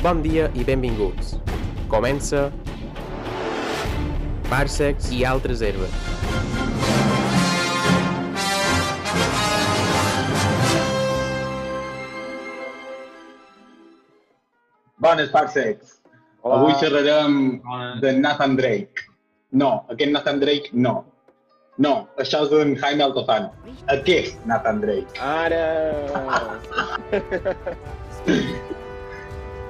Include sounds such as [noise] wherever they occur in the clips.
Bon dia i benvinguts. Comença Parsecs i altres herbes. Bones, parsecs. Hola. Avui xerrarem Bones. de Nathan Drake. No, aquest Nathan Drake no. No, això és en Jaime Altozano. Aquest Nathan Drake. Ara! [laughs] [laughs]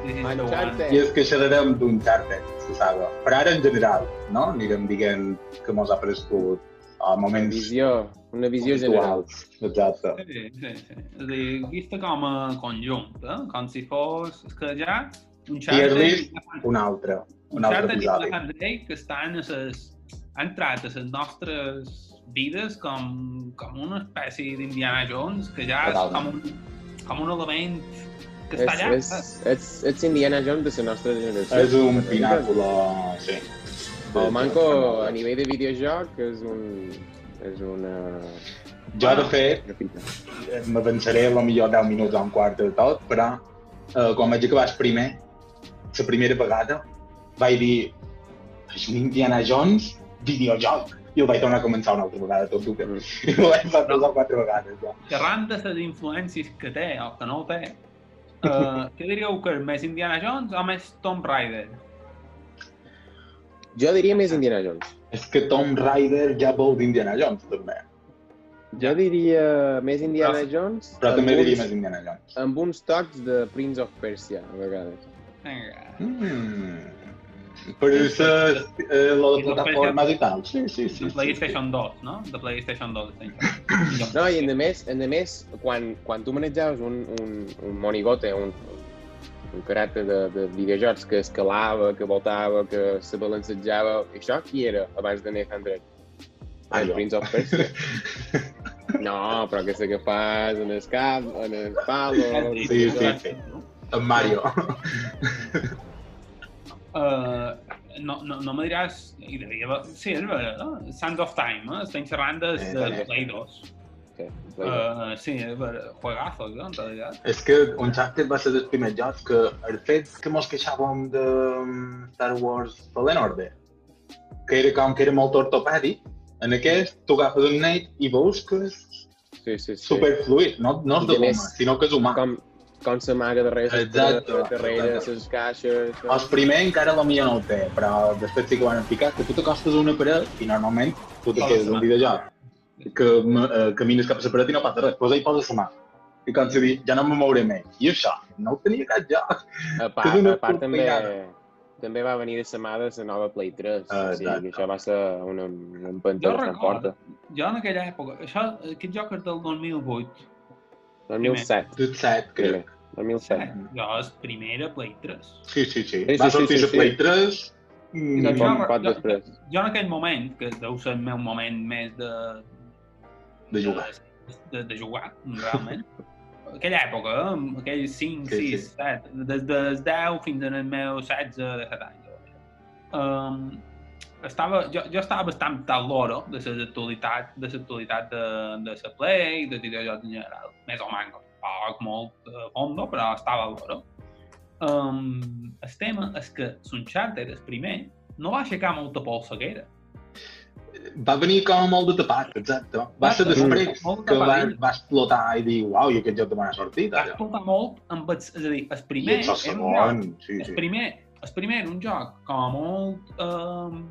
Uncharted. one. I és que xerrarem d'Uncharted, se sabe. Però ara en general, no? Anirem dient que mos ha prescut a moments Visió, una visió general. Exacte. Sí, sí, sí. És a dir, vista com a conjunt, eh? com si fos... És que ja un Tier list, un altre. Un altre Uncharted i episodi. Nathan Drake que estan a ses, han entrat a les nostres vides com, com una espècie d'Indiana Jones que ja és com un, com un element que És, està allà. és, ets, ets Indiana Jones de la nostra generació. És un pinàculo, sí. El manco a nivell de videojoc és un... és una... Jo, de fet, m'avançaré a lo millor 10 minuts o un quart de tot, però eh, quan vaig acabar el primer, la primera vegada, vaig dir és un Indiana Jones videojoc. I el vaig tornar a començar una altra vegada, tot duc. Mm. I [laughs] ho vaig fer tres o quatre vegades, ja. Xerrant de les influències que té o que no té, què diríeu que és més Indiana Jones o més Tomb Raider? Jo diria més Indiana Jones. És que Tom Raider ja vol d'Indiana Jones, també. Jo diria més Indiana Però- Jones Però també amb diria uns- més Indiana Jones. amb uns tocs de Prince of Persia, a vegades. Vinga. Mm. Per això, eh, I després plataformes i tal. Sí, sí, sí. De sí, PlayStation 2, no? De PlayStation 2. estem No, i a més, a més quan, quan tu manejaves un, un, un monigote, un, un caràcter de, de videojocs que escalava, que voltava, que se balancejava, això qui era abans de Nathan Drake? Ah, el jo. Prince of Persia. [laughs] No, però que sé que fas en el cap, en el palo... Sí, sí, sí. En Mario. Uh, no, no, no me diràs... I devia. Sí, és veritat. Eh? Sands of Time, eh? Estem xerrant de, Eh, de també. Play 2. Sí, Uh, sí, és veritat. Juegazos, eh? En realitat. És que Uncharted va ser dels primers jocs que el fet que mos queixàvem de um, Star Wars Fallen Order, que era com que era molt ortopèdic, en aquest tu agafes un Nate i veus que és sí, sí. sí. superfluid, no, no és de goma, sinó que és humà. Com, com s'amaga darrere les darrere les caixes... El primer encara la millor no ho té, però després sí que van explicar que tu t'acostes a una paret i normalment tu te quedes un videojoc que eh, camines cap a la paret i no passa res, doncs ahí poses la mà. I com si dir, ja no me mouré més. I això, no ho tenia cap joc. A part, a part també, també va venir de sa mà de la nova Play 3. Ah, o sigui, exacte. que això va ser una, una empenta bastant forta. jo en aquella època, això, aquest joc és del 2008. 2007, Tu ets set, primer. crec. 2007. Jo és primera Play 3. Sí, sí, sí. Sí, Va sí, sí, sortir sí, la Play sí. 3... I Mm, jo- poc jo- després. Jo en aquell moment, que deu ser el meu moment més de... de jugar. De, de jugar, realment. [laughs] aquella època, eh? aquells 5, Sí, 6, sí. 7, des dels 10 fins al meu 16, 17 anys. Um, estava, jo, jo estava bastant al loro de l'actualitat de l'actualitat de, de la Play, de videojocs en general, més o menys, poc, molt a fondo, però estava al loro. Um, el tema és que l'Uncharted, el primer, no va aixecar molta polseguera. Va venir com molt de tapat, exacte. Va ser Exacte. després Molt que va, va explotar i dir, uau, i aquest joc de bona sortida. Va explotar molt amb el, és a dir, el I primer ets el un joc segon, sí, El sí. primer, el primer era un joc com molt... Um,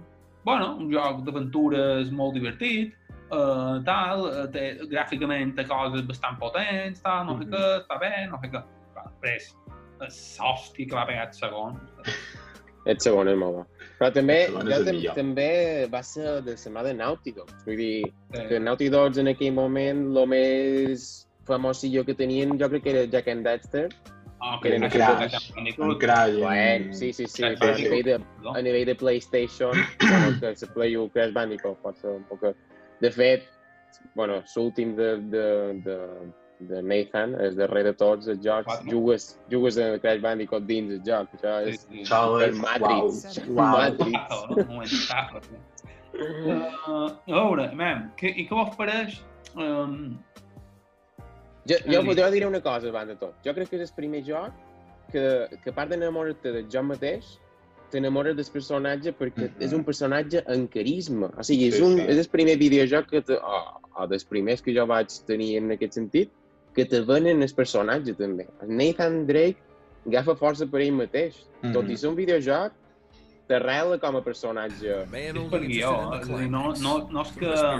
bueno, un joc d'aventures molt divertit, uh, tal, uh, té, gràficament té coses bastant potents, tal, no sé Mhm. què, està bé, no sé què. Però després, l'hòstia que va pegar el segon. El segon és molt bo. Però també, jo el tam millor. també va ser de la mà de Naughty Dog. Vull dir, Eh, que Naughty Dogs en aquell moment, el més famosillo que tenien, jo crec que era Jack and Dexter. Ah, eren que Crash. En Cry, Bueno, sí, sí, sí, Crash però a nivell de, No? a nivell de PlayStation, [clears throat] bueno, que la Play 1 Crash Bandicoot pot ser un poc... De fet, bueno, l'últim de, de, de, de Nathan, és darrere de tots els jocs, Quatre. jugues, jugues en Crash Bandicoot dins el joc, això Sí, és sí. Això el és, Matrix. uau. Matrix. Sí. Uh, a veure, mem, que, i què vos pareix? Um, Jo, jo, jo diré una cosa abans de tot. Jo crec que és el primer joc que, que a part d'enamorar-te de jo mateix, t'enamores del personatge perquè Mhm. és un personatge amb carisma. O sigui, és, Sí, un, sí. és el primer videojoc que te, o, o dels primers que jo vaig tenir en aquest sentit, que te venen el personatge també. El Nathan Drake agafa força per ell mateix. Mhm. Tot i ser un videojoc, t'arrela com a personatge. És per guió, eh? és dir, no, no, no és que... És a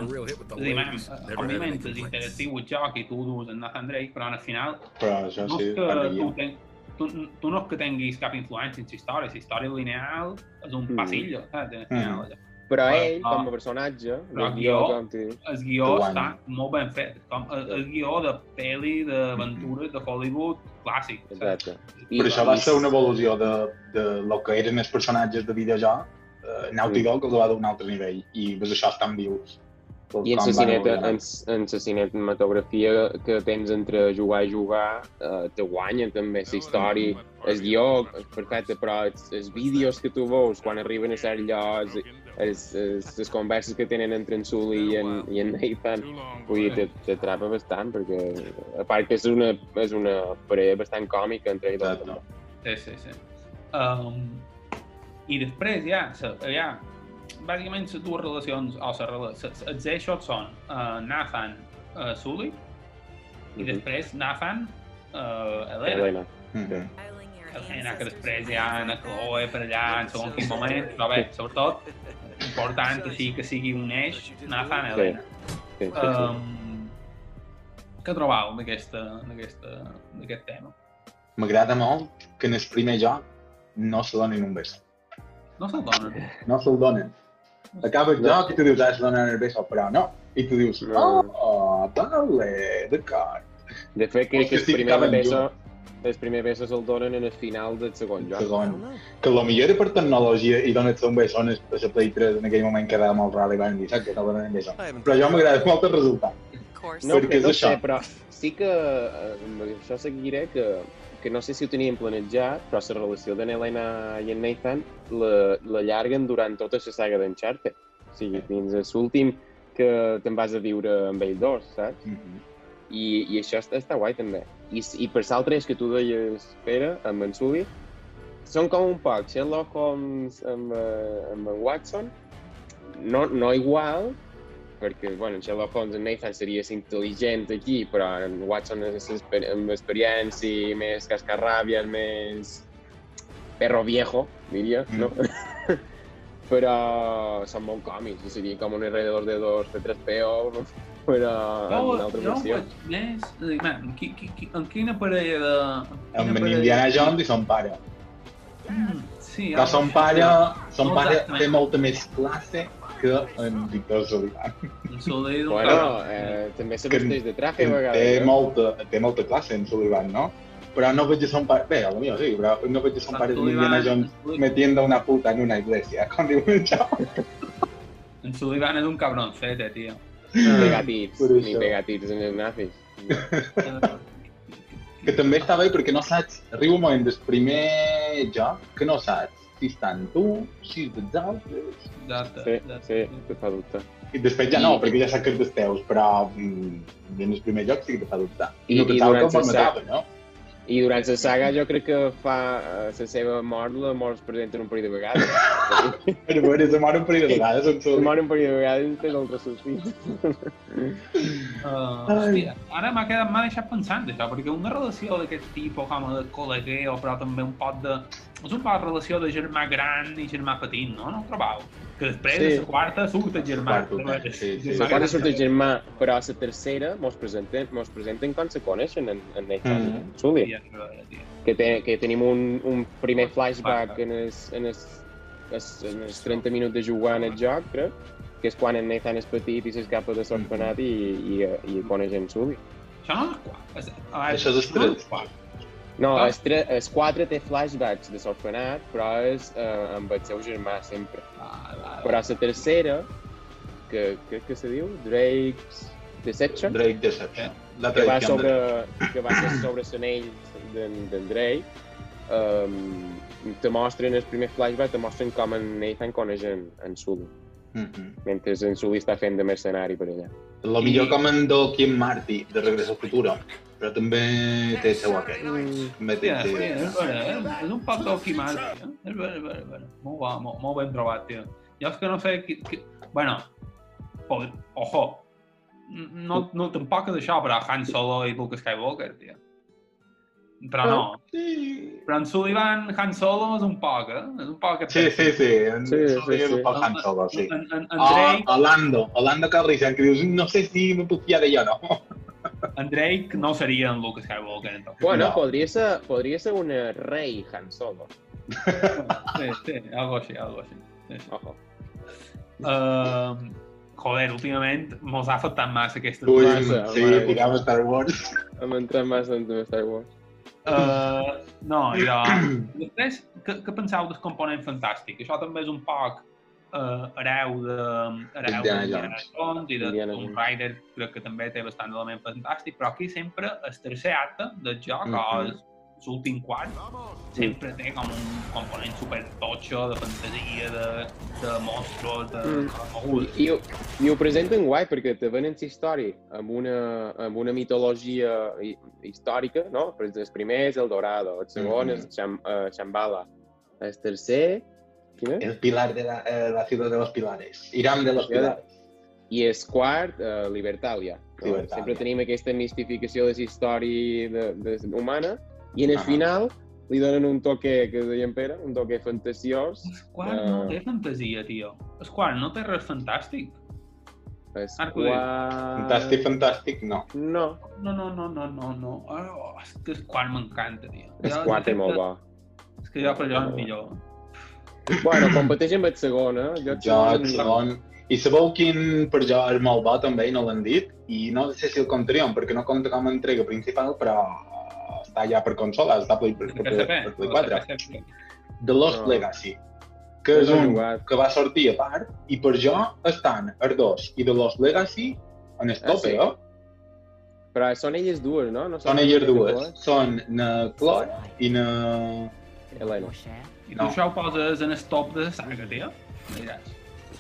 dir, man, òbviament és interactiu el joc i tu dus en Nathan Drake, però al final Però això no sí, és que per tu, ten, tu, tu no és que tinguis cap influència en la història, la història lineal és un Mm. passillo, saps? Al final, allò. Però Però- ell, com a personatge, però el guió, el guió Que està molt ben fet, com el, el guió de pel·li, d'aventures, de Hollywood clàssic. saps? exacte. Però això va ser una evolució de, de lo que eren els personatges de videojoc. Uh, Naughty Sí. Dog els va d'un altre nivell i pues, això estan vius. I en la cineta, en, en la cinematografia que tens entre jugar i jugar, eh, te guanya també la història, el guió, és perfecte, però els, els vídeos que tu veus quan arriben a certs llocs, els, els, les converses que tenen entre en Sully i en, i en Nathan, vull dir, te- t'atrapa bastant, perquè a part que és una, és una parella bastant còmica entre ells. dos. Sí, sí, sí. Um, I després ja, sa, ja bàsicament les dues relacions, o la relació, els eixos són uh, Nathan uh, Sully i Mhm. després Nathan uh, Helena. Helena. Mhm. Helena, que després ha una Chloe per allà en segon quin moment, però bé, sobretot, important que sí que sigui un eix Nathan Helena. Sí, sí, sí. Um, què trobau d'aquesta- d'aquesta- d'aquest tema? M'agrada molt que en el primer joc no se donin un beso. No se'l donen. No se'l donen. Acaba el joc i tu dius, ah, se donen el beso, però no. I tu dius, No. oh, vale, d'acord. De fet, crec que el primer beso, el primer beso se'l donen en el final del segon joc. Segon. Que lo millor era per tecnologia i donar-te un beso a la Play 3 en aquell moment quedava molt rar i van dir, saps que no donen beso. Però jo m'agrada molt el resultat. No, perquè que és no això. sé, però sí que eh, amb això seguiré que, que no sé si ho tenien planejat, però la relació de Helena i en Nathan la, la llarguen durant tota la saga d'Uncharted. O sigui, fins a l'últim que te'n vas a viure amb ells dos, saps? Mhm. I, i això està, està guai, també. I, i per altres que tu deies, Pere, amb en Sully, són com un poc Sherlock Holmes amb, eh, amb en Watson, no, no igual, perquè, bueno, en Sherlock Holmes en Nathan seria intel·ligent aquí, però en Watson és exper amb experiència, més cascarràbia, més perro viejo, diria, no? Mm. [laughs] però són molt còmics, seria com un R2-D2 C3PO, per a no, altra versió. No, és, man, eh, qui, qui, qui, en quina parella de... Eh, en, en. Indiana Jones i son pare. Mm, sí, que son ah, pare, son pare té molta més classe que en Víctor Zolivar. Bueno, eh, també se vesteix de traje a vegades. Té, eh? molta, té molta classe en Zolivar, no? Però no veig a son pare... Bé, a lo millor sí, però no veig a son pare d'Indiana Jones metiendo una puta en una iglesia, [laughs] com diu el. En Sullivan és un cabroncete, tio. Ni pegatits, Per ni pegatits en els nazis. [laughs] Que també està bé perquè no saps, arriba un moment del primer joc que no saps si estan tu, si és dels altres, Exacte, Sí, exacte. sí, te fa dubte. i després ja no, perquè ja saps que és dels teus, però mm, en el primer joc sí que te fa dubtar. I- no i pensava que la el matava, no? I durant la saga jo crec que fa la seva mort, la mort es presenta un parell de vegades. Però bueno, se mor un parell de vegades en Sullivan. mort un parell de vegades té el ressuscit. Uh, hòstia, ara m'ha quedat, m'ha deixat pensant això, perquè una relació d'aquest tipus com de col·legueo, però també un pot de... És un poc relació de germà gran i germà petit, no? No ho trobau? Que després, Sí. a la quarta, surt el germà. Quarta, sí, sí, sí. La quarta surt el germà, però a la tercera mos presenten, mos presenten com se coneixen en, en Nathan mm. Sully. Ja, ja. Que, te, que tenim un, un primer flashback en els, en, els, en els 30 minuts de jugar en el joc, crec, que és quan en Nathan és petit i s'escapa de l'orfenat i, i, i coneix en Sully. Això no és quatre. És, ah, Això és no tres. quatre. No, Ah. el, tre, el 4 té flashbacks de l'orfenat, però és eh, amb el seu germà sempre. Ah, va, Però a la tercera, que crec que se diu Drake's Deception, Drake Deception. La que va sobre, que va ser sobre l'anell d'en Drake, um, te mostren el primer flashback, te mostren com en Nathan coneix en, en Sully, Mhm. mentre en Sully està fent de mercenari per allà. Lo millor com en Doc i en Marty de Regreso al Futuro, però també té seu aquell. Mm. També té, sí, té... és vera, eh? és un poc d'Okimal, tio. És vera, és vera, és vera. Molt, bo, molt, molt ben trobat, tio. Jo és que no sé... Qui, qui... Bueno, ojo, no, no tampoc és això, però Han Solo i Luke Skywalker, tio. Però no. Sí, Però en Sullivan, Han Solo és un poc, eh? És un poc... sí, sí. sí. En, Sí, sí, sí, sí. Un poc Han Solo, sí. En, en, en, Ah, Drake, a Lando, a Lando Calrissian, que dius, no sé si me puc fiar d'allò, no. en Drake no seria en Luke Skywalker, en tot. Bueno, No. podria ser, podria ser una rei Han Solo. Sí, sí, algo així, algo així. Sí, sí. Ojo. Uh, joder, últimament mos ha afectat massa aquesta... Ui, Massa, sí, mare. tirava Star Wars. Hem entrat massa en Star Wars. Uh, no, [clears throat] jo... Després, què, què penseu del component fantàstic? Això també és un poc uh, hereu de hereu Indiana d'Indiana Jones i de Indiana Tomb Jones. Raider, crec que també té bastant element fantàstic, però aquí sempre el tercer acte del joc, Mhm. o el- l'últim quart, sempre té com un component super totxo de fantasia, de, de monstruos, de... Mm. I, ho- I ho presenten guai perquè te venen la història amb una, amb una mitologia hi- històrica, no? Per exemple, el primer és el Dorado, el segon Mhm. és Cham, uh, Chambala, el tercer... Quin és? El pilar de la, eh, la ciudad de los pilares. Irán de los pilares. I el quart, uh, Libertalia. No? Libertalia. Sempre tenim aquesta mistificació de la història de, de, humana i en el Ah. final li donen un toque, que deia en Pere, un toque fantasiós. El quart no Eh. té fantasia, tio. El quart no té res fantàstic. Arco de- quart... Fantàstic, fantàstic, no. No, No, no, no, no, no, no. Oh, és que el quart m'encanta, tio. el quart és molt bo. És que jo per jo és millor. Bueno, competeix amb el segon, eh? Jo, Jo, el segon... I sabeu quin per jo és molt bo també, i no l'han dit, i no sé si el comptaríem, perquè no compta com a entrega principal, però està ja per consola, està per, per, per, per, per Play 4. PSP. The Lost No. Legacy, que és No un que va sortir a part, i per jo estan els dos i The Lost Legacy en el Ah, tope, sí? eh? Però són elles dues, no? no Són elles dues. Són na Chloe i na... Helena. I tu No. això ho poses en el top de la saga, tio?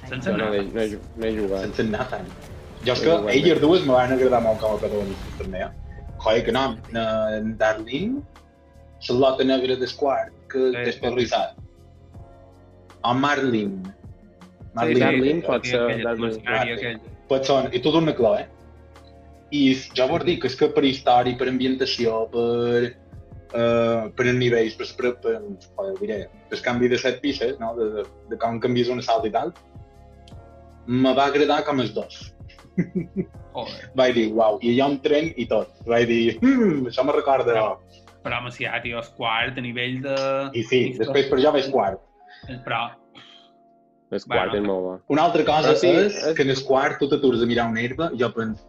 Sense no l'he no he, ju- no he jugat. sense Nathan. Jo és No que elles dues me van agradar molt com a protagonistes també, eh? Na, en Darlene, Charlotte Negra d'Esquart, que Sí. el rissat. O Marlene. Sí, Darlene eh, pot ser, Darlene. aquell. pot ser, i tot una Chloe. I jo vos dic que és que per història, per ambientació, per, uh, per nivells, per, per, per, diré, per canvi de set pistes, no? de, de, de com canvies una salt i tal, me va agradar com els dos. Joder. Vaig dir, uau, i hi ha un tren i tot. Vaig dir, hmm, això me recorda... Però home, si ja, tio, és quart a nivell de... I sí, després per jo veig quart. Però, El quart Bueno. és molt bo. Una altra cosa Però sí, és, és- que en el quart tu t'atures a mirar una herba i jo penso,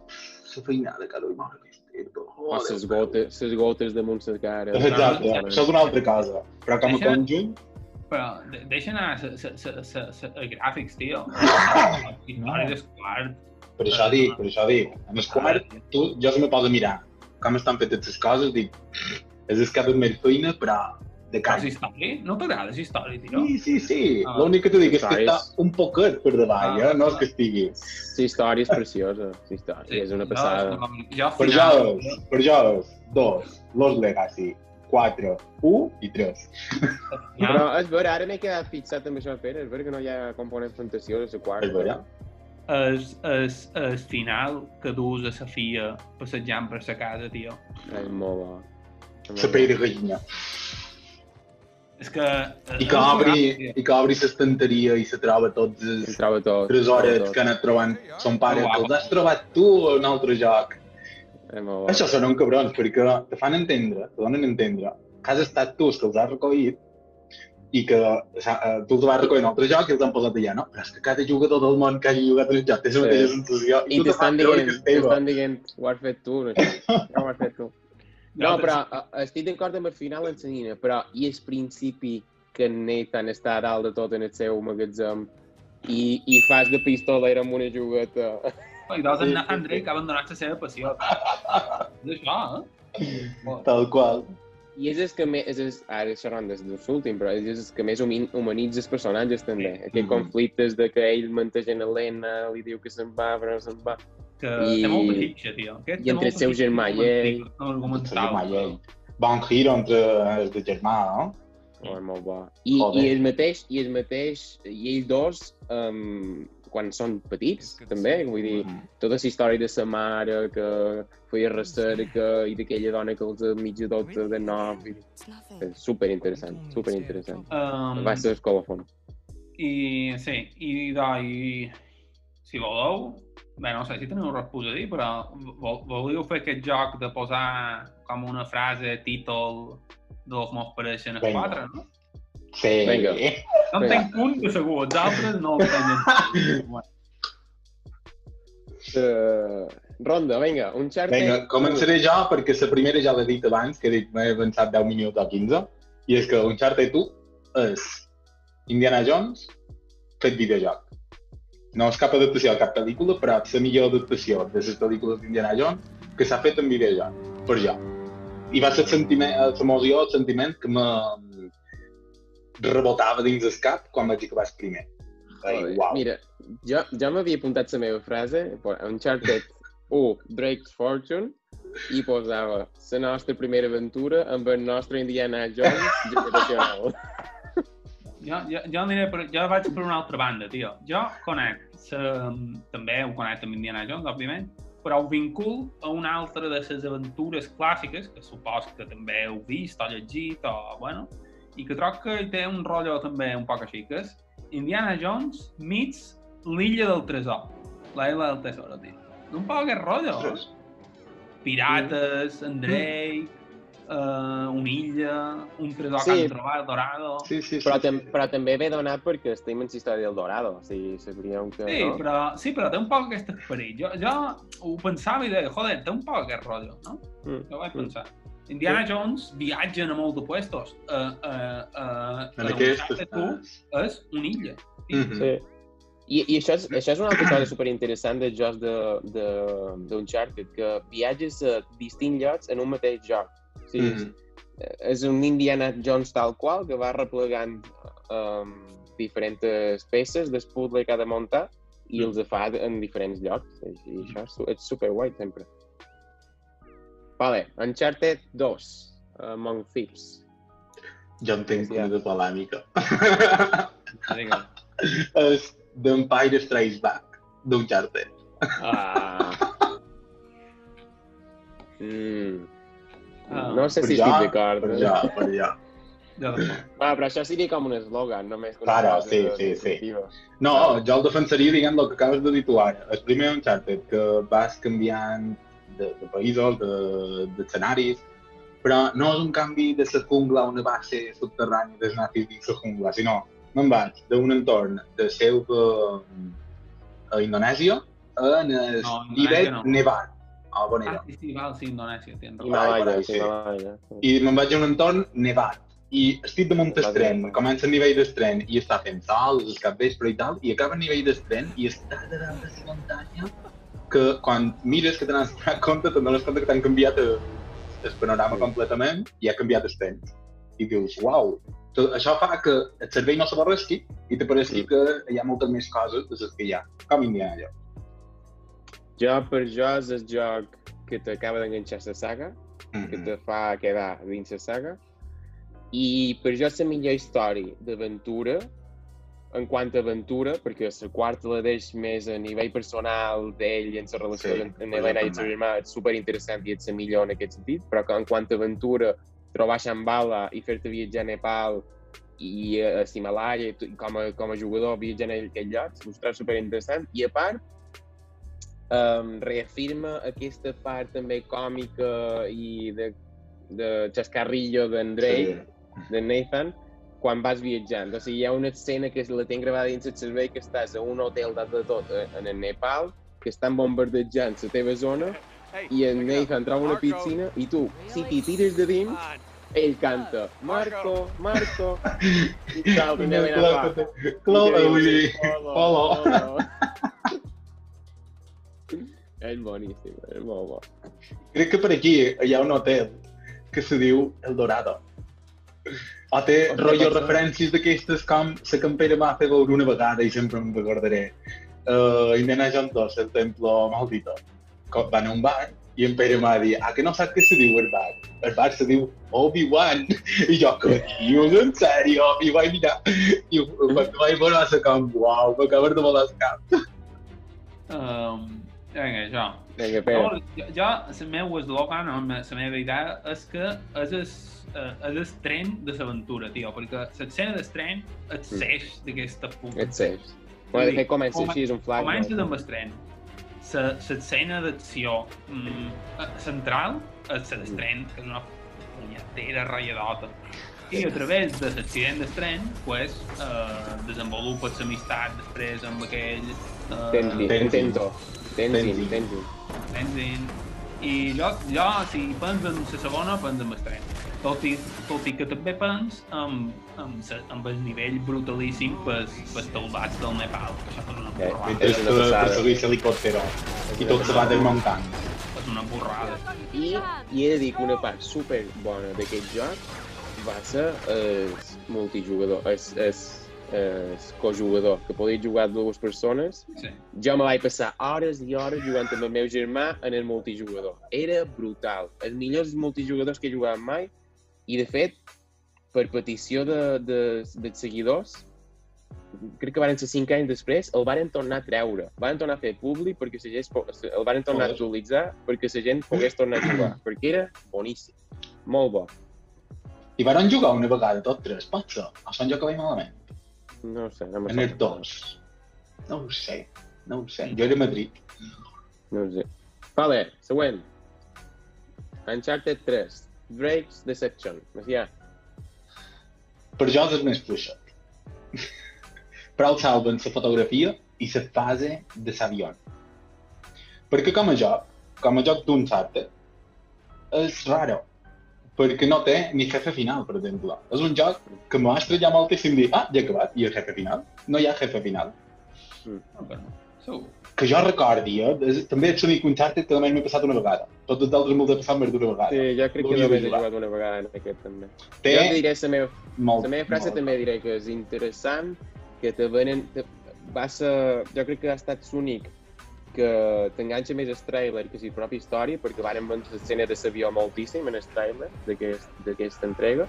la feinada que doi mare aquesta herba. O les gotes, les gotes damunt la cara. Exacte, No, no, això és una altra cosa. Però com a Deixa- conjunt, però de- deixa anar els gràfics, tio. [laughs] Història del quart. Per això dic, per això dic. En el quart, tu, jo se me poso a mirar com estan fetes les coses, dic, és el que ha més feina, però de canya. és història? No t'agrada la història, tio? Sí, sí, sí. Ah. L'únic que t'ho dic és que està és- un poquet per davall, Ah. eh? no és que estigui. La història és preciosa. La història és una passada. Jo al Per jo, final... és, per jo és dos, Los Legacy, quatre, un i tres. Ja, Però és vera, ara m'he quedat fixat amb això, Pere. És vera que no hi ha component fantasiós a la quarta. És vera. És, és, és final que dus a la filla passejant per la casa, tio. És molt bo. La molt pell de gallina. És que... I que obri, i que obri l'estanteria i se troba tots els troba tot. tresores troba tot. que ha anat trobant son pare, que els has trobat tu a un altre joc. És molt bo. Això són uns cabrons, perquè te fan entendre, te donen a entendre que has estat tu els que els has recollit i que o sigui, eh, tu els vas recollir en un altre joc i els han posat allà, no? Però és que cada jugador del món que hagi jugat en el joc té la Sí. mateixa sensació I tu te t'estan dient, t'estan dient, ho has fet tu, no, [laughs] no ho has fet tu. No, però eh, estic d'acord amb el final en la nina, però i el principi que en Nathan està a dalt de tot en el seu magatzem i, i fas de pistoler amb una jugueta. I Sí, en Drake ha abandonat la seva passió. [laughs] És això, eh? Tal qual. I és el que més, és el, ara xerrant des de l'últim, però és el que més humanitza els personatges també. Aquests Mhm. conflictes de que ell mantegent a l'Helena, li diu que se'n va, però no se'n va. que I- té molta fixa, tio. Aquest i entre el seu germà i ell. argumental. Germà i ell. Bon giro entre els de germà, no? Oh, és molt bo. I, Joder. i el mateix, i el mateix, i ells dos, um, quan són petits, també, vull dir, tota la història de sa mare que feia recerca i d'aquella dona que els mig adopta de nou, vull dir, és superinteressant, superinteressant. Um, Va ser el colofon. I sí, i, i si voleu, bé, no sé si teniu res a dir, però vol, volíeu fer aquest joc de posar com una frase, títol dels meus pareixen a quatre, no? Sí. Vinga. No en tenc un de segur, els altres no els tenen. Uh, [laughs] ronda, vinga, un xart. Vinga, començaré jo perquè la primera ja l'he dit abans, que he dit m'he avançat 10 minuts o 15, i és que Uncharted 1 és Indiana Jones fet videojoc. No és cap adaptació a cap pel·lícula, però és la millor adaptació de les pel·lícules d'Indiana Jones que s'ha fet en videojoc, per jo. I va ser el sentiment, l'emoció, el sentiment que me rebotava dins el cap quan vaig acabar el primer. Ai, uau. Mira, jo, jo m'havia apuntat la meva frase, Uncharted 1, Drake's Fortune, i posava la nostra primera aventura amb el nostre Indiana Jones generacional. [laughs] jo, jo, jo, aniré per, jo vaig per una altra banda, tio. Jo conec, sa, també ho conec amb Indiana Jones, òbviament, però ho vincul a una altra de les aventures clàssiques, que supos que també heu vist o llegit, o, bueno, i que troc que té un rotllo també un poc així, que és Indiana Jones meets l'illa del tresor. La isla del tesoro, tio. Un poc aquest rotllo, eh? Ostres. Pirates, en Drake, eh, una illa, un tresor Sí. que han trobat, Dorado... Sí, sí, sí. Però, sí, tam sí. però també ve donat perquè estem en la història del Dorado, o sigui, sabríem que... Sí, no? però, sí, però té un poc aquest esperit. Jo, jo ho pensava i deia, joder, té un poc aquest rotllo, no? Mm. Jo ho vaig Mm. Indiana Jones viatgen a molts de puestos. Uh, uh, uh, En aquest... tu és una illa. I, Mhm. Sí. I, I això és, això és una altra cosa superinteressant dels jocs de- de- d'Uncharted, que viatges a distints llocs en un mateix joc. O sigui, Mhm. és un Indiana Jones tal qual, que va replegant um, diferents peces del puzzle que ha de muntar i els fa en diferents llocs. I això és, és super guai, sempre. Vale, Uncharted 2, Among Thieves. Jo en tinc Sí, una ja. de polèmica. Digue'm. és d'Empire Strikes Back, d'Uncharted. Ah. Mm. Ah, no sé Per si ja, estic d'acord. Per eh? ja, per ja. Tampoc. Ah, però això seria com un eslògan, només. Claro, sí, sí, sí. definitiva. No, jo el defensaria dient el que acabes de dir tu ara. El primer Uncharted, que vas canviant de, de països, de- d'escenaris, però no és un canvi de la jungla a una base subterrània dels nazis dins la jungla, sinó me'n vaig d'un entorn de seu a Indonèsia en el No, Tibet no. nevat. A on Ah, era? sí, sí, val, sí, Indonèsia, tens raó. Himalaya, sí. Himalaya. I me'n vaig a un entorn nevat. I estic damunt del tren, comença a nivell del tren i està fent sol, és cap vespre i tal, i acaba a nivell del tren i està de dalt de la muntanya que quan mires que te n'has donat compte, te'n dones compte que t'han canviat el, el panorama Sí. completament i ha canviat el temps. I dius, uau, tot això fa que el cervell no s'avorresqui i te pareixi Sí. que hi ha moltes més coses de les que hi ha, com Indiana Jones. Jo, per jo, és el joc que t'acaba d'enganxar la saga, que Mhm. te fa quedar dins la saga, i per jo és la millor història d'aventura, en quant a aventura, perquè la quarta la deix més a nivell personal d'ell en la relació Sí, amb en Helena jo i el seu germà és superinteressant i és la millor en aquest sentit, però que en quant a aventura, trobar Shambhala i fer-te viatjar a Nepal i a Himalaya, i com a, com a jugador viatjant a aquells llocs, mostrar superinteressant, i a part, um, reafirma aquesta part també còmica i de, de xascarrillo d'Andrei, de Nathan, quan vas viatjant. O sigui, hi ha una escena que la tenc gravada dins el cervell que estàs a un hotel dalt de tot eh, en el Nepal, que estan bombardejant la teva zona, i en Nathan troba una piscina i tu, si t'hi tires de dins, ell canta Marco, Marco, [laughs] i tal, també ben a hola. [laughs] És boníssim, és molt bo. Crec que per aquí hi ha un hotel que se diu El Dorado. O té rotllo referències d'aquestes com la campera va fer veure una vegada i sempre em recordaré. uh, Indiana Jones 2, el templo maldito, com van a un bar i en Pere m'ha dit, ah, que no saps què se diu el bar? El bar se diu Obi-Wan. I jo, que dius, en sèrio? I vaig mirar, i quan vaig veure va ser com, uau, m'acabes de volar el cap. Um, vinga, això. Vinga, Pere. Jo, la meva eslògan, o la meva idea, és que és el, eh, és el tren de l'aventura, tio, perquè l'escena del tren et seix d'aquesta puta. Et seix. Bueno, de fet, comença així, és un flash. Comences amb el tren. L'escena d'acció mm, eh, central és la del tren, que és una punyetera ratlladota. I a través de l'accident del tren, pues, eh, desenvolupes l'amistat després amb aquell... Eh, Tenzin. Tento. Tenzin, Tenzin. Tenzin. I jo, jo, si pens en la segona, pens en el tren. Tot i, tot i que també pens amb, amb, sa- amb el nivell brutalíssim pels, pels teulats del Nepal. que Això és una Eh, és És una passada. perseguir l'helicòptero i tot se va desmuntant. És una borrada. I, I he de dir que una part super bona d'aquest joc va ser el multijugador, el, el, el cojugador, que podia jugar dues persones. Sí. Jo me vaig passar hores i hores jugant amb el meu germà en el multijugador. Era brutal. Els millors multijugadors que he jugat mai i, de fet, per petició de, de, de seguidors, crec que van ser 5 anys després, el varen tornar a treure. Van tornar a fer públic perquè la gent, el varen tornar a actualitzar perquè la gent pogués tornar a jugar, [clears throat] perquè era boníssim. Molt bo. I van jugar una vegada tots tres, pot ser? O són jo que vaig malament? No ho sé, no En el sap. dos. No ho sé, no ho sé. Jo era a Madrid. No ho sé. Vale, següent. Uncharted 3. Drake's Deception. Macià. Per jo és més fluixet. [laughs] Però el salven la fotografia i la fase de l'avió. Perquè com a joc, com a joc d'Uncharted, és raro. Perquè no té ni jefe final, per exemple. És un joc que m'ha estrellat moltíssim dir, ah, ja he acabat, i el jefe final? No hi ha jefe final. No, però no. Segur. Que jo recordi, eh? És, també és l'únic Uncharted que només m'he passat una vegada. Tots els altres me'ls he passat més d'una vegada. Sí, jo crec que només he jugat una vegada en aquest també. Té Jo diré la meva, molt, la meva frase molt. també diré que és interessant, que te venen... Te, va ser, jo crec que ha estat l'únic que t'enganxa més el trailer que la pròpia història, perquè varen veure l'escena de l'avió moltíssim en el trailer d'aquest- d'aquesta entrega,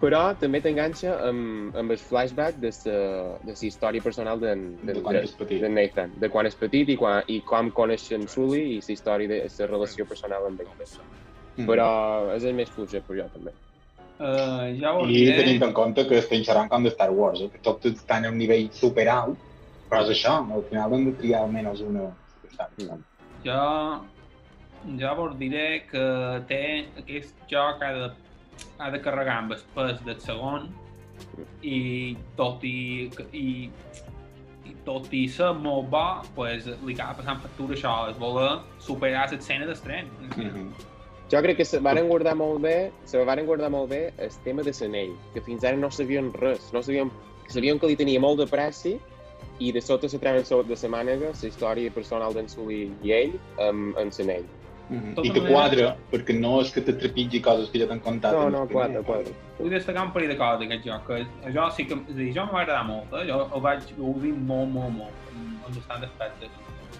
però també t'enganxa amb, amb el flashback de la de la història personal d'en De és petit. d'en Nathan, de quan és petit i, quan, i com coneixen Sully i la història de la relació personal amb ell. Mm. Però és el més fluixet per jo també. Uh, ja ho I tenint en compte que es pensaran com de Star Wars, eh? que tots estan a un nivell super alt, però és això, al final hem de triar almenys una. Jo, jo vos diré que té aquest joc ha de, ha de carregar amb el pes del segon i tot i, i, i tot i ser molt bo, pues, li acaba passant factura això, és voler superar l'escena d'estren. Mm -hmm. Jo crec que se varen guardar molt bé, se varen guardar molt bé el tema de l'anell, que fins ara no sabien res, no sabien, sabien que li tenia molt de pressi i de sota se treuen de la mànega la història personal d'en Sully i ell amb, amb l'anell. Mm -hmm. Tota I que manera- quadra, perquè no és que te trepitgi coses que ja t'han contat. No, en no, quadra, quadra. Vull destacar un parell de coses d'aquest joc, que jo sí que, és a dir, jo m'ha agradat molt, eh? jo el vaig gaudir molt, molt, molt, amb, amb bastants aspectes.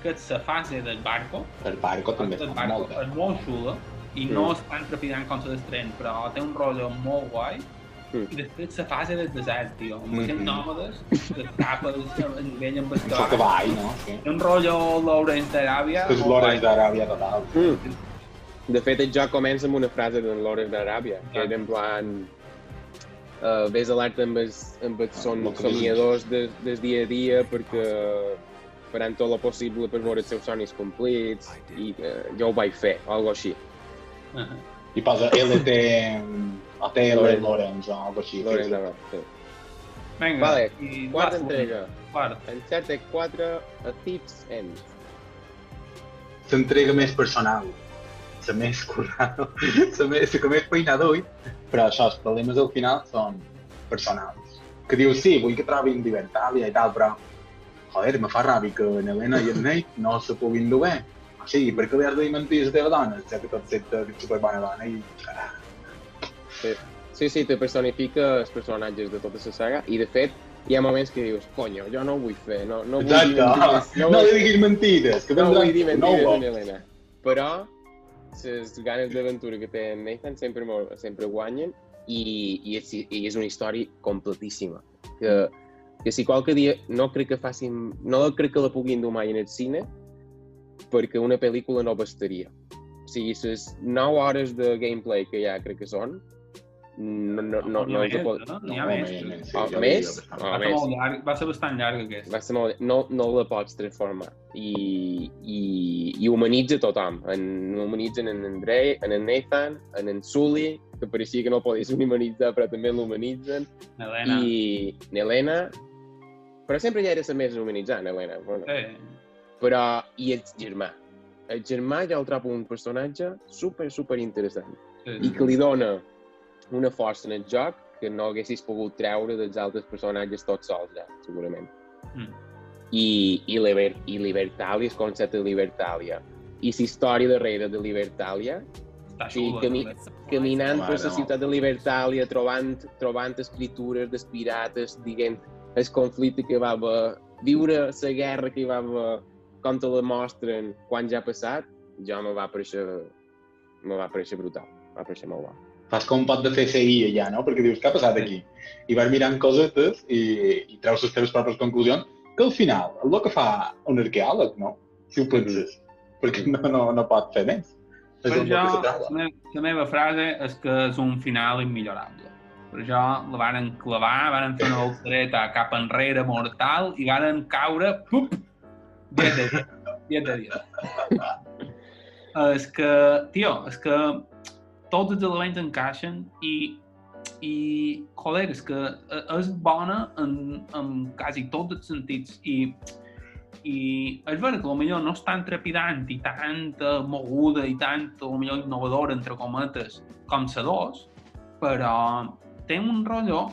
Que és la fase del barco, El barco també el està barco molt bé. és molt xula, i Mm. no és tan trepidant com la del tren, però té un rotllo molt guai. Mm. I després la fase del desert, tio, amb aquests nòmades, a nivell amb el Un cavall. cavall, no? Sí. Un rotllo Lawrence d'Aràbia. És guai. d'Aràbia total. Mm. De fet, el joc comença amb una frase d'en Lawrence d'Aràbia, que era en plan... Uh, vés alerta amb els, amb els son, que somiadors de, del dia a dia perquè faran tot el possible per veure els seus somnis complits i uh, jo ho vaig fer, o alguna així. Ahà. I posa LT... o TL Lorenz. Lorenz o cosa així. D'Aràbia, sí. Vinga, Vale, i Quarta entrega. Quart. Uncharted 4, A Thief's End. L'entrega més personal, la més currada, la més, [laughs] la que més feina dull, però això, els problemes al final són personals. Que dius, sí, vull que trobin Divertàlia i tal, però, joder, me fa ràbia que en Helena i en Nate no se puguin dur bé. O sigui, per què li has de dir mentir a la teva dona? Ja que tot sent superbona dona i... Sí, sí, te personifica els personatges de tota la saga i, de fet, hi ha moments que dius, conyo, jo no ho vull fer, no, no vull Exacte. dir mentides, [laughs] No, vull- li diguis mentides, que no vull dir no mentides ho en Helena. Però les ganes d'aventura que té en Nathan sempre, sempre guanyen i, i, és, i és una història completíssima. Que, que si qualque dia no crec que facin, no crec que la puguin dur mai en el cine perquè una pel·lícula no bastaria. O sigui, les 9 hores de gameplay que ja crec que són, no, no, no, no, pot... més, no? N'hi ha No, més. ja més? bastant. Ah, Va ser més. molt llarg, va ser bastant llarg aquest. va ser molt... no, no la pots transformar i, i, i humanitza tothom en, humanitzen en Andrei, en en Nathan en en Sully, que pareixia que no el podies humanitzar però també l'humanitzen Helena. i Nelena però sempre ja era la més humanitzant Helena bueno. Sí. Però i el germà el germà ja el trobo un personatge super super interessant sí. i que li dona una força en el joc que no haguessis pogut treure dels altres personatges tots sols ja, segurament. Mm. I, i, liber, i Libertalia, el concepte de Libertalia. I la història darrere de Libertalia, Està sí, també. caminant per la ciutat de Libertalia, trobant, trobant escritures dels pirates, dient el conflicte que va haver, viure la guerra que hi va haver, com te la mostren quan ja ha passat, jo me va aparèixer, me va aparèixer brutal, va aparèixer molt bo. Fas com un pot de CSI allà, no? Perquè dius, què ha passat aquí? I vas mirant cosetes i, i treus les teves pròpies conclusions, que al final, el que fa un arqueòleg, no? Si ho penses. Perquè no, no, no pot fer més. És Per això, la meva frase és que és un final immillorable. Per això la varen clavar, varen fer una voltereta cap enrere mortal i varen caure, pup, 10 de 10. 10 de 10. És que, tio, és que tots els elements encaixen i, i joder, és que eh, és bona en, en quasi tots els sentits i, i és vera que potser no és tan trepidant i tan moguda i tan potser innovadora, entre cometes, com la 2, però té un rotllo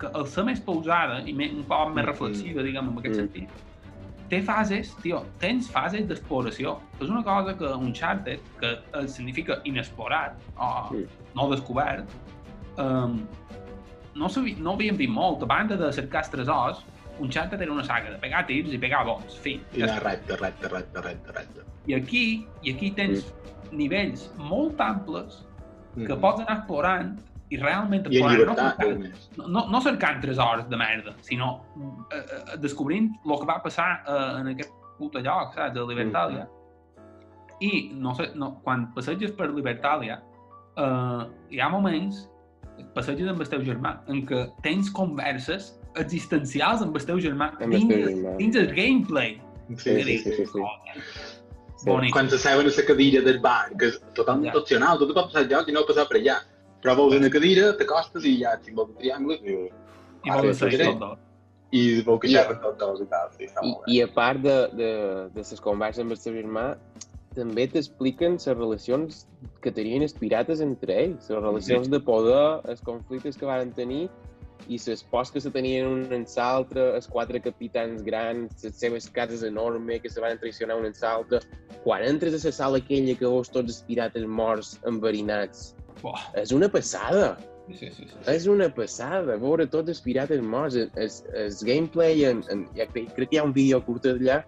que al ser més pausada i més, un poc més Mhm. reflexiva, diguem, en aquest Mm. sentit, té fases, tio, tens fases d'exploració. És una cosa que Uncharted, que eh, significa inexplorat o Mm. no descobert, um, no, no havíem vist molt. A banda de cercar els tresors, Uncharted era una saga de pegar tirs i pegar bots, fi. I anar recte, recte, recte, recte, recte. I aquí, i aquí tens nivells molt amples que Mm. pots anar explorant i realment I en explorant. llibertat, no, més. no, no, cercant tresors de merda, sinó eh, eh, descobrint el que va passar eh, en aquest puto lloc, saps, de Libertàlia. I no sé, no, quan passeges per Libertàlia, eh, hi ha moments, passeges amb el teu germà, en què tens converses existencials amb el teu germà, Amb dins, teu germà. dins el gameplay. Sí, Sí, sí, sí, sí. Bonic. Quan s'asseuen a la cadira del banc, que és totalment Ja. opcional, tot pot passar al joc i no passar per allà. Però veus una cadira, t'acostes i ja de triangles i dius, I Ah, vols sí, sí. tot dos. i veu que xerren tots dos i tal. Sí, està I, molt bé. I a part de, de, de les converses amb el seu germà, també t'expliquen les relacions que tenien els pirates entre ells, les relacions de poder, els conflictes que van tenir i les pors que se tenien un en l'altre, els quatre capitans grans, les seves cases enormes que se van traicionar un en l'altre. Quan entres a la sala aquella que veus tots els pirates morts, enverinats, és una passada. sí, sí, sí. És una passada, veure tots els pirates morts, el, gameplay, en, en, ja crec, crec que hi ha un vídeo curt d'allà,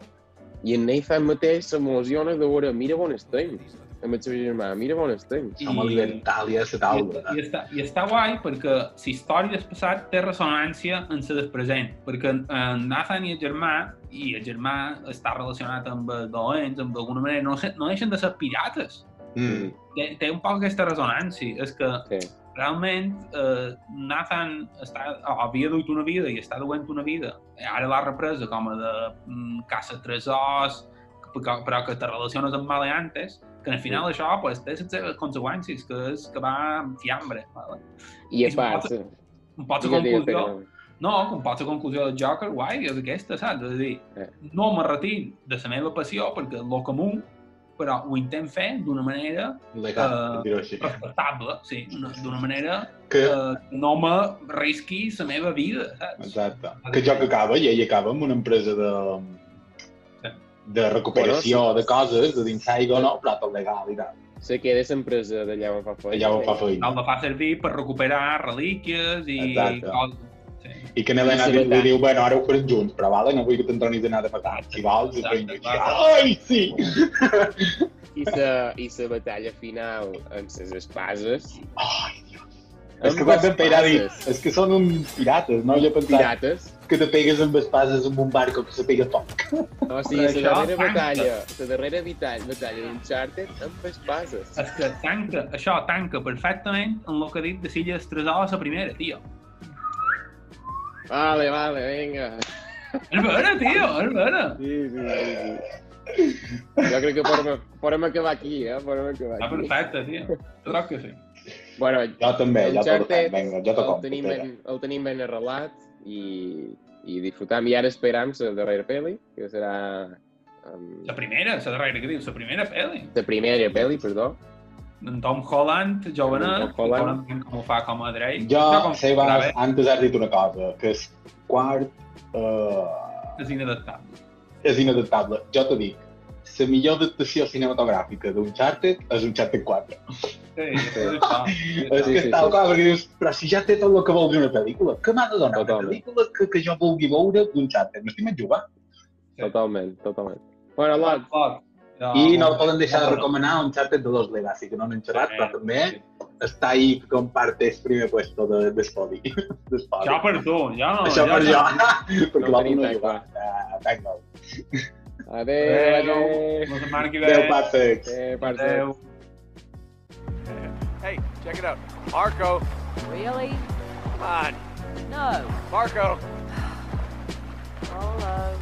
i en Nathan mateix s'emociona de veure, mira on estem, amb el seu germà, mira on estem. I- Som a Libertàlia, a la I, taula. i, està, I està guai perquè la història del passat té ressonància en la del present, perquè en Nathan i el germà, i el germà està relacionat amb els dolents, amb d'alguna manera, no, se- no deixen de ser pirates. Mm. Té, té un poc aquesta ressonància. És que Sí. realment eh, Nathan està, o havia dut una vida i està duent una vida. Ara l'ha represa com a de mm, caça tresors, però, però que te relaciones amb maleantes, que al final això pues, té les seves conseqüències, que és que va amb fiambre. Vale? I a I part, suposo- Un pot digues, conclusió... No, com pot la conclusió del Joker, guai, és aquesta, saps? És a dir, Eh. no me retir de la meva passió perquè el comú, però ho intent fer d'una manera Legal, Eh, respectable, sí, una- d'una manera Que, que no me risqui la meva vida, saps? exacte. Que el joc acaba i ell acaba amb una empresa de, de recuperació Bueno, sí. de coses, de dins l'aigua, no? Però tot legal i tal. Se queda l'empresa d'allà on fa feina. Allà ho fa feina. El de fa servir per recuperar relíquies i Exacte. coses. Sí. I que Nelena Sí, li, li diu, bueno, ara ho farem junts, però vale, no vull que te'n tornis a anar de matar. Si vols, ho Exacte. Ai, sí! I la, i la batalla final amb les espases. Ai, Dios. És que quan pegar dir, és que són uns pirates, no? Jo pensava Pirates. que te pegues amb espases amb un barco que se pega poc. O sigui, la darrera tanca. batalla, la darrera batalla, batalla d'Uncharted amb espases. És que tanca, això tanca perfectament en el que ha dit de Silles Tresor a la primera, tio. Vale, vale, venga. És vera, tio, és vera. Sí, sí, sí. sí. Jo crec que podem, podem acabar aquí, eh? Podem acabar aquí. perfecte, tio. Jo crec que sí. Jo Bueno, també, ja t'ho Uncharted vinga, ja t'ho el tenim, ben, el tenim ben arrelat i, i disfrutam. I ara esperam la darrera pel·li, que serà um, La primera, la darrera que dius, la primera pel·li. la primera pel·li, perdó. En Tom Holland, jovenet, Tom Holland. Holland. com ho fa com a Drake. Jo, com Sebas, bé, antes has dit una cosa, que és quart uh, És inadaptable. és inadaptable. Jo t'ho dic, la millor adaptació cinematogràfica d'Uncharted és Uncharted 4. Sí, sí. És Sí, [laughs] que sí, està sí. perquè dius, però si ja té tot el que vol dir una pel·lícula, què m'ha de donar una Totalment. pel·lícula que, que jo vulgui veure d'Uncharted? M'estic jugar. Sí. Totalment, totalment. Bueno, Lot, Ja, I no molt- poden deixar de molt- recomanar Uncharted de dos Legacy, que no n'hem xerrat, però també Sí. està ahí que compartes primer puesto de, de. [laughs] De Spody. Ja per tu, ja no. Això ja per jo, perquè No l'altre no jugar. Uh, vinga, adéu, Adéu. adéu. Parce. Adéu. Hey, check it out. Marco. Really? Come on. No. Marco. [sighs] Hello.